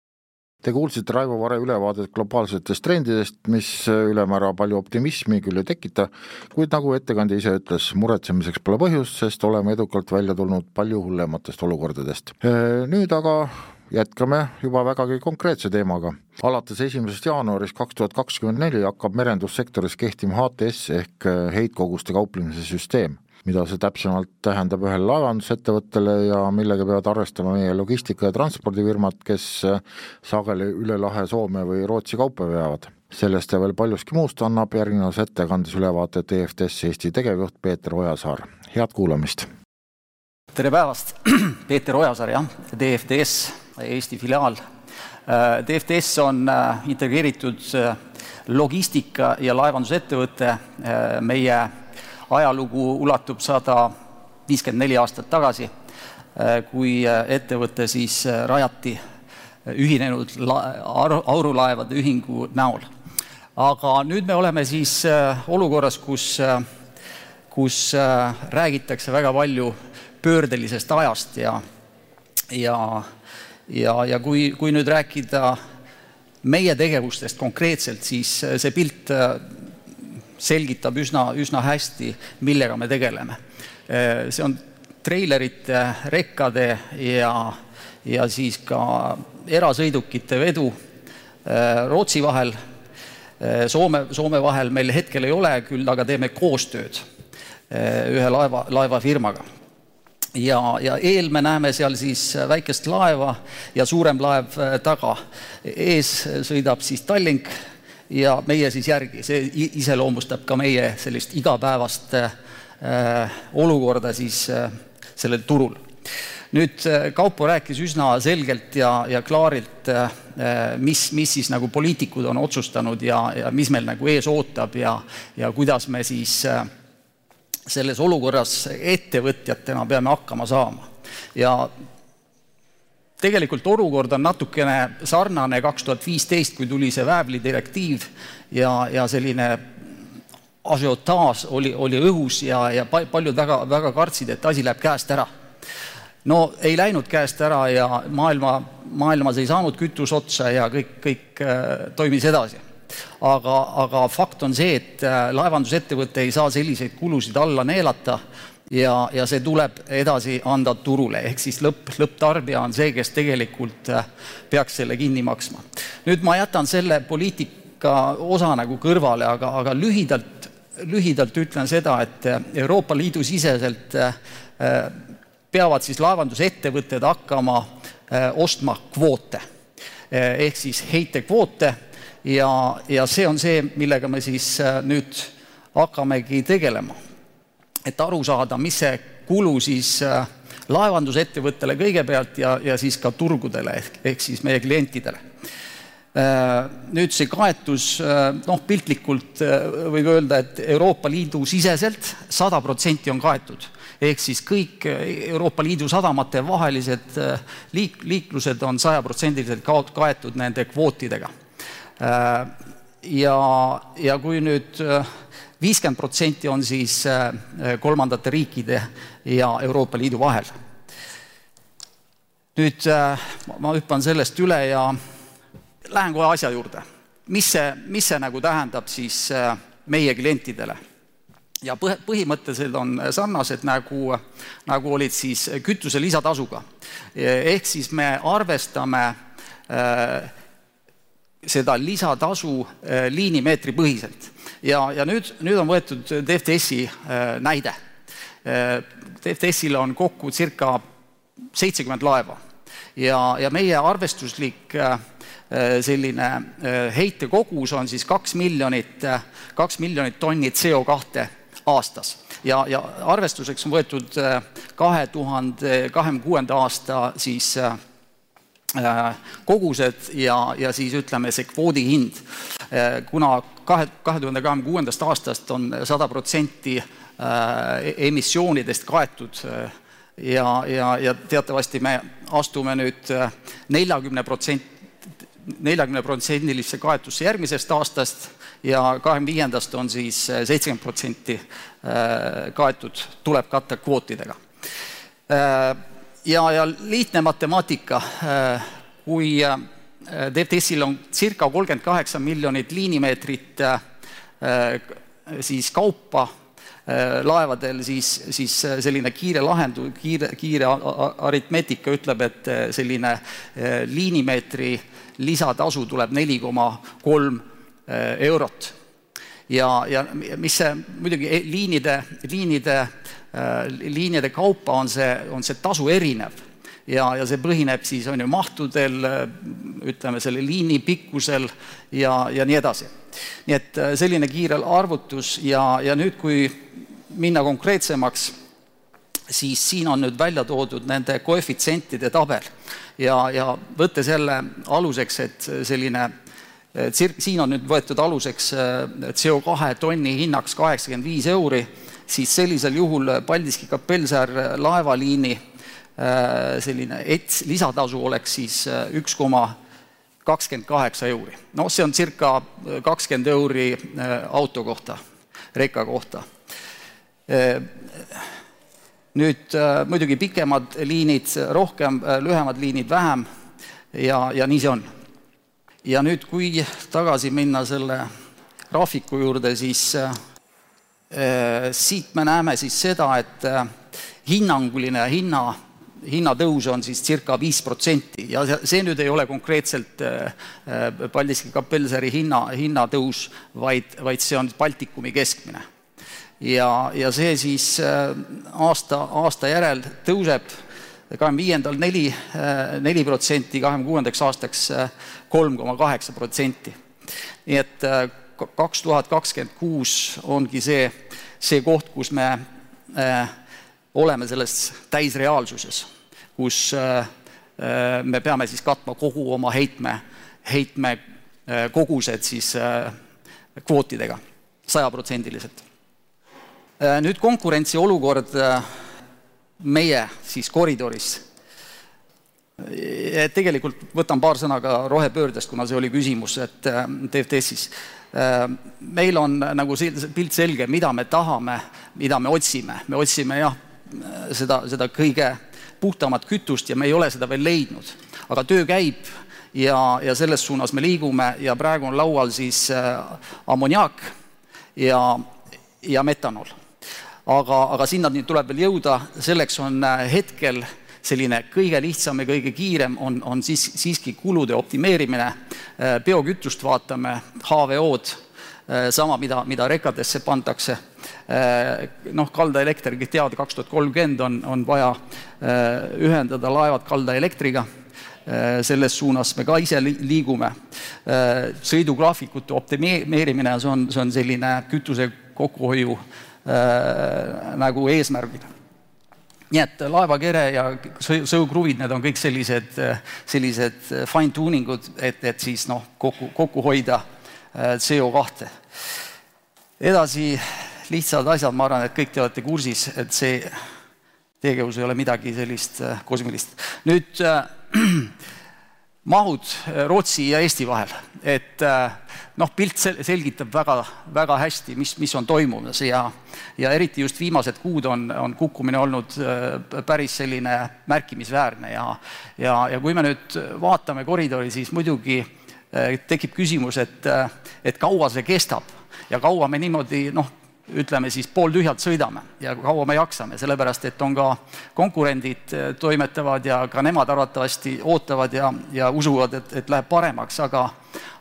Te kuulsite Raivo Vare ülevaadet globaalsetest trendidest, mis ülemäära palju optimismi küll ei tekita, kuid nagu ettekandja ise ütles, muretsemiseks pole põhjust, sest oleme edukalt välja tulnud palju hullematest olukordadest. Nüüd aga jätkame juba vägagi konkreetse teemaga. alates esimesest jaanuarist kaks tuhat kakskümmend neli hakkab merendussektoris kehtima HTS ehk heitkoguste kauplemise süsteem mida see täpsemalt tähendab ühele laevandusettevõttele ja millega peavad arvestama meie logistika- ja transpordifirmad, kes sageli üle lahe Soome või Rootsi kaupa veavad. sellest ja veel paljuski muust annab järgnevas ettekandes ülevaate DFDS Eesti tegevjuht Peeter Ojasaar, head kuulamist! tere päevast, Peeter Ojasaar jah, DFDS, Eesti filiaal. DFDS on äh, integreeritud äh, logistika- ja laevandusettevõte, äh, meie ajalugu ulatub sada viiskümmend neli aastat tagasi, äh, kui äh, ettevõte siis äh, rajati ühinenud aurulaevade ühingu näol. aga nüüd me oleme siis olukorras, kus, kus räägitakse väga palju pöördelisest ajast ja, ja, ja, ja kui, kui nüüd rääkida meie tegevustest konkreetselt, siis see pilt selgitab üsna, üsna hästi, millega me tegeleme. see on treilerite, rekkade ja, ja siis ka erasõidukite vedu Rootsi vahel. Soome, Soome vahel meil hetkel ei ole, küll aga teeme koostööd ühe laeva, laevafirmaga ja, ja eel me näeme seal siis väikest laeva ja suurem laev taga. ees sõidab siis Tallink ja meie siis järgi, see iseloomustab ka meie sellist igapäevast äh, olukorda siis äh, sellel turul. nüüd äh, Kaupo rääkis üsna selgelt ja, ja klaarilt äh,, mis, mis siis nagu poliitikud on otsustanud ja, ja mis meil nagu ees ootab ja, ja kuidas me siis äh, selles olukorras ettevõtjatena peame hakkama saama. ja tegelikult olukord on natukene sarnane kaks tuhat viisteist, kui tuli see väävlidirektiiv ja, ja selline asiotaaž oli, oli õhus ja, ja paljud väga, väga kartsid, et asi läheb käest ära. no ei läinud käest ära ja maailma, maailmas ei saanud kütus otsa ja kõik, kõik äh, toimis edasi. aga, aga fakt on see, et äh, laevandusettevõte ei saa selliseid kulusid alla neelata ja, ja see tuleb edasi anda turule, ehk siis lõpp, lõpptarbija on see, kes tegelikult äh, peaks selle kinni maksma. nüüd ma jätan selle poliitika osa nagu kõrvale, aga, aga lühidalt, lühidalt ütlen seda, et äh, Euroopa Liidu siseselt äh, peavad siis laevandusettevõtted hakkama ostma kvoote. Ehk siis heitekvoote. Ja, ja see on see, millega me siis nüüd hakkamegi tegelema et aru saada, mis see kulu siis äh, laevandusettevõttele kõigepealt ja, ja siis ka turgudele ehk, ehk siis meie klientidele. Äh, nüüd see kaetus, äh, noh, piltlikult võib öelda, et Euroopa Liidu siseselt sada protsenti on kaetud ehk siis kõik Euroopa Liidu sadamate vahelised liik-, liiklused on sajaprotsendiliselt kaetud nende kvootidega. ja, ja kui nüüd viiskümmend protsenti on siis äh, kolmandate riikide ja Euroopa Liidu vahel. nüüd äh, ma hüppan sellest üle ja lähen kohe asja juurde. mis see, mis see nagu tähendab siis äh, meie klientidele? ja põh-, põhimõtteliselt on sarnased nagu, nagu olid siis kütuse lisatasuga. ehk siis me arvestame äh, seda lisatasu äh, liinimeetri põhiselt. Ja, ja nüüd, nüüd on võetud DFDS-i äh, näide. Äh, DFDS-il on kokku circa seitsekümmend laeva. Ja, ja meie arvestuslik äh, selline heitekogus on siis kaks miljonit, kaks miljonit tonni CO kahte aastas. Ja, ja arvestuseks on võetud kahe tuhande kahekümne kuuenda aasta siis kogused ja, ja siis ütleme, see kvoodi hind. kuna kahe, kahe tuhande kahekümne kuuendast aastast on sada protsenti äh, emissioonidest kaetud äh, ja, ja, ja teatavasti me astume nüüd neljakümne protsent, neljakümne protsendilisse kaetusse järgmisest aastast ja kahekümne viiendast on siis seitsekümmend protsenti kaetud, tuleb katta kvootidega. Ja, ja lihtne matemaatika, kui DFDS-il on circa kolmkümmend kaheksa miljonit liinimeetrit siis kaupa laevadel, siis, siis selline kiire lahendu-, kiire, kiire aritmeetika ütleb, et selline liinimeetri lisatasu tuleb neli koma kolm eurot. Ja, ja mis see muidugi e-, liinide, liinide, liinide kaupa on see, on see tasu erinev ja, ja see põhineb siis on ju mahtudel, ütleme selle liini pikkusel ja, ja nii edasi. nii et äh, selline kiire arvutus ja, ja nüüd, kui minna konkreetsemaks, siis siin on nüüd välja toodud nende koefitsientide tabel ja, ja võttes jälle aluseks, et selline tsir-, siin on nüüd võetud aluseks äh, CO2 tonni hinnaks kaheksakümmend viis euri, siis sellisel juhul Paldiski kapellsäär laevaliini selline ETS lisatasu oleks siis üks koma kakskümmend kaheksa euri. noh, see on circa kakskümmend euri auto kohta, reka kohta. nüüd muidugi pikemad liinid rohkem, lühemad liinid vähem ja, ja nii see on. Ja nüüd, kui tagasi minna selle graafiku juurde, siis äh, siit me näeme siis seda, et äh, hinnanguline hinna hinnatõus on siis circa viis protsenti ja see nüüd ei ole konkreetselt äh, äh, Paldiski kapellsäri hinna, hinnatõus, vaid, vaid see on Baltikumi keskmine. ja, ja see siis äh, aasta, aasta järel tõuseb kahekümne viiendal neli, neli protsenti, kahekümne kuuendaks aastaks kolm koma kaheksa protsenti. nii et kaks tuhat kakskümmend kuus ongi see, see koht, kus me äh, oleme selles täisreaalsuses, kus äh, äh, me peame siis katma kogu oma heitme, heitme äh, kogused siis kvootidega, sajaprotsendiliselt. nüüd konkurentsiolukord meie siis koridoris. Tegelikult võtan paar sõna ka rohepöördest, kuna see oli küsimus, et TFTS-is meil on nagu pilt selge, mida me tahame, mida me otsime, me otsime jah, seda, seda kõige puhtamat kütust ja me ei ole seda veel leidnud. aga töö käib ja, ja selles suunas me liigume ja praegu on laual siis äh, ammoniaak ja, ja metanol. aga, aga sinna tuleb veel jõuda, selleks on äh, hetkel selline kõige lihtsam ja kõige kiirem on, on siis siiski kulude optimeerimine. Äh, biokütust vaatame, HVO-d, sama, mida, mida rekadesse pandakse Äh, noh, kaldaelekter, kõik teavad, kaks tuhat kolmkümmend on, on vaja äh, ühendada laevad kaldaelektriga, äh, selles suunas me ka ise liigume. sõidugraafikute optimeerimine, see on, see on selline kütuse kokkuhoiu nagu eesmärgid nii et laevakere ja sõukruvid, need on kõik sellised, sellised fine tuning ud, et, et siis noh, kokku, kokku hoida CO kahte. edasi lihtsad asjad, ma arvan, et kõik te olete kursis, et see tegevus ei ole midagi sellist äh, kosmilist. nüüd äh, mahud äh, Rootsi ja Eesti vahel, et äh, noh, pilt sel-, selgitab väga, väga hästi, mis, mis on toimumas ja ja eriti just viimased kuud on, on kukkumine olnud äh, päris selline märkimisväärne ja ja, ja kui me nüüd vaatame koridori, siis muidugi tekib küsimus, et, et kaua see kestab ja kaua me niimoodi noh, ütleme siis pooltühjalt sõidame ja kaua me jaksame, sellepärast et on ka konkurendid äh, toimetavad ja ka nemad arvatavasti ootavad ja, ja usuvad, et, et läheb paremaks, aga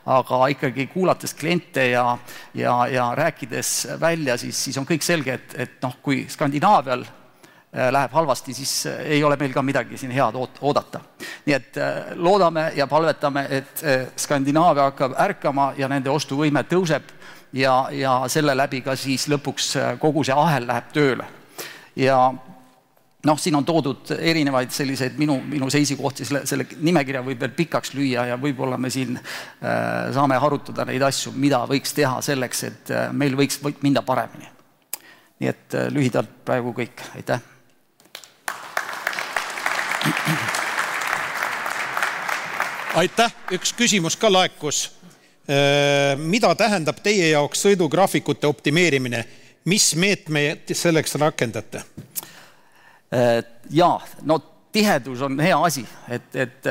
aga ikkagi kuulates kliente ja, ja, ja rääkides välja, siis, siis on kõik selge, et, et noh, kui Skandinaavial äh, läheb halvasti, siis äh, ei ole meil ka midagi siin head oot-, oodata. nii et loodame ja palvetame, et Skandinaavia hakkab ärkama ja nende ostuvõime tõuseb ja, ja selle läbi ka siis lõpuks äh, kogu see ahel läheb tööle. ja noh, siin on toodud erinevaid selliseid minu, minu seisikohti, selle, selle nimekirja võib veel pikaks lüüa ja võib-olla me siin äh, saame arutada neid asju, mida võiks teha selleks, et äh, meil võiks või, minna paremini. nii et äh, lühidalt praegu kõik, aitäh. aitäh, üks küsimus ka laekus mida tähendab teie jaoks sõidugraafikute optimeerimine, mis meetmeid selleks rakendate? jaa, no tihedus on hea asi, et, et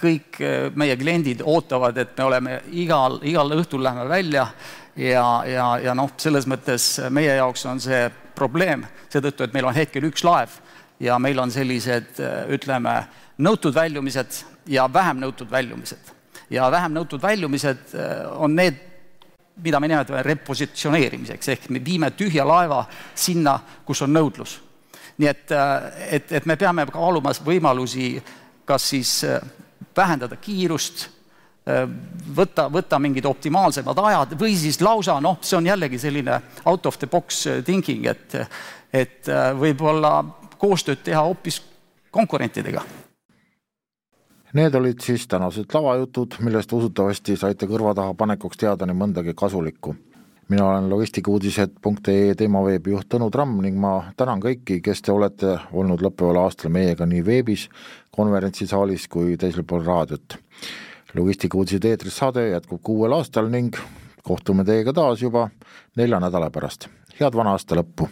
kõik meie kliendid ootavad, et me oleme igal, igal õhtul läheme välja ja, ja, ja noh, selles mõttes meie jaoks on see probleem seetõttu, et meil on hetkel üks laev ja meil on sellised, ütleme, nõutud väljumised ja vähem nõutud väljumised. Ja vähem nõutud väljumised on need, mida me nimetame repositsioneerimiseks, ehk me viime tühja laeva sinna, kus on nõudlus nii et, et, et me peame kaaluma võimalusi, kas siis vähendada kiirust, võtta, võtta mingid optimaalsemad ajad või siis lausa noh, see on jällegi selline out of the box thinking, et, et võib-olla koostööd teha hoopis konkurentidega. Need olid siis tänased lavajutud, millest usutavasti saite kõrva taha panekuks teada nii mõndagi kasulikku mina olen logistikauudised.ee teemaveebi juht Tõnu Tramm ning ma tänan kõiki, kes te olete olnud lõppeval aastal meiega nii veebis, konverentsisaalis kui teisel pool raadiot. logistikauudised eetris saade jätkub ka uuel aastal ning kohtume teiega taas juba nelja nädala pärast. head vana aasta lõppu!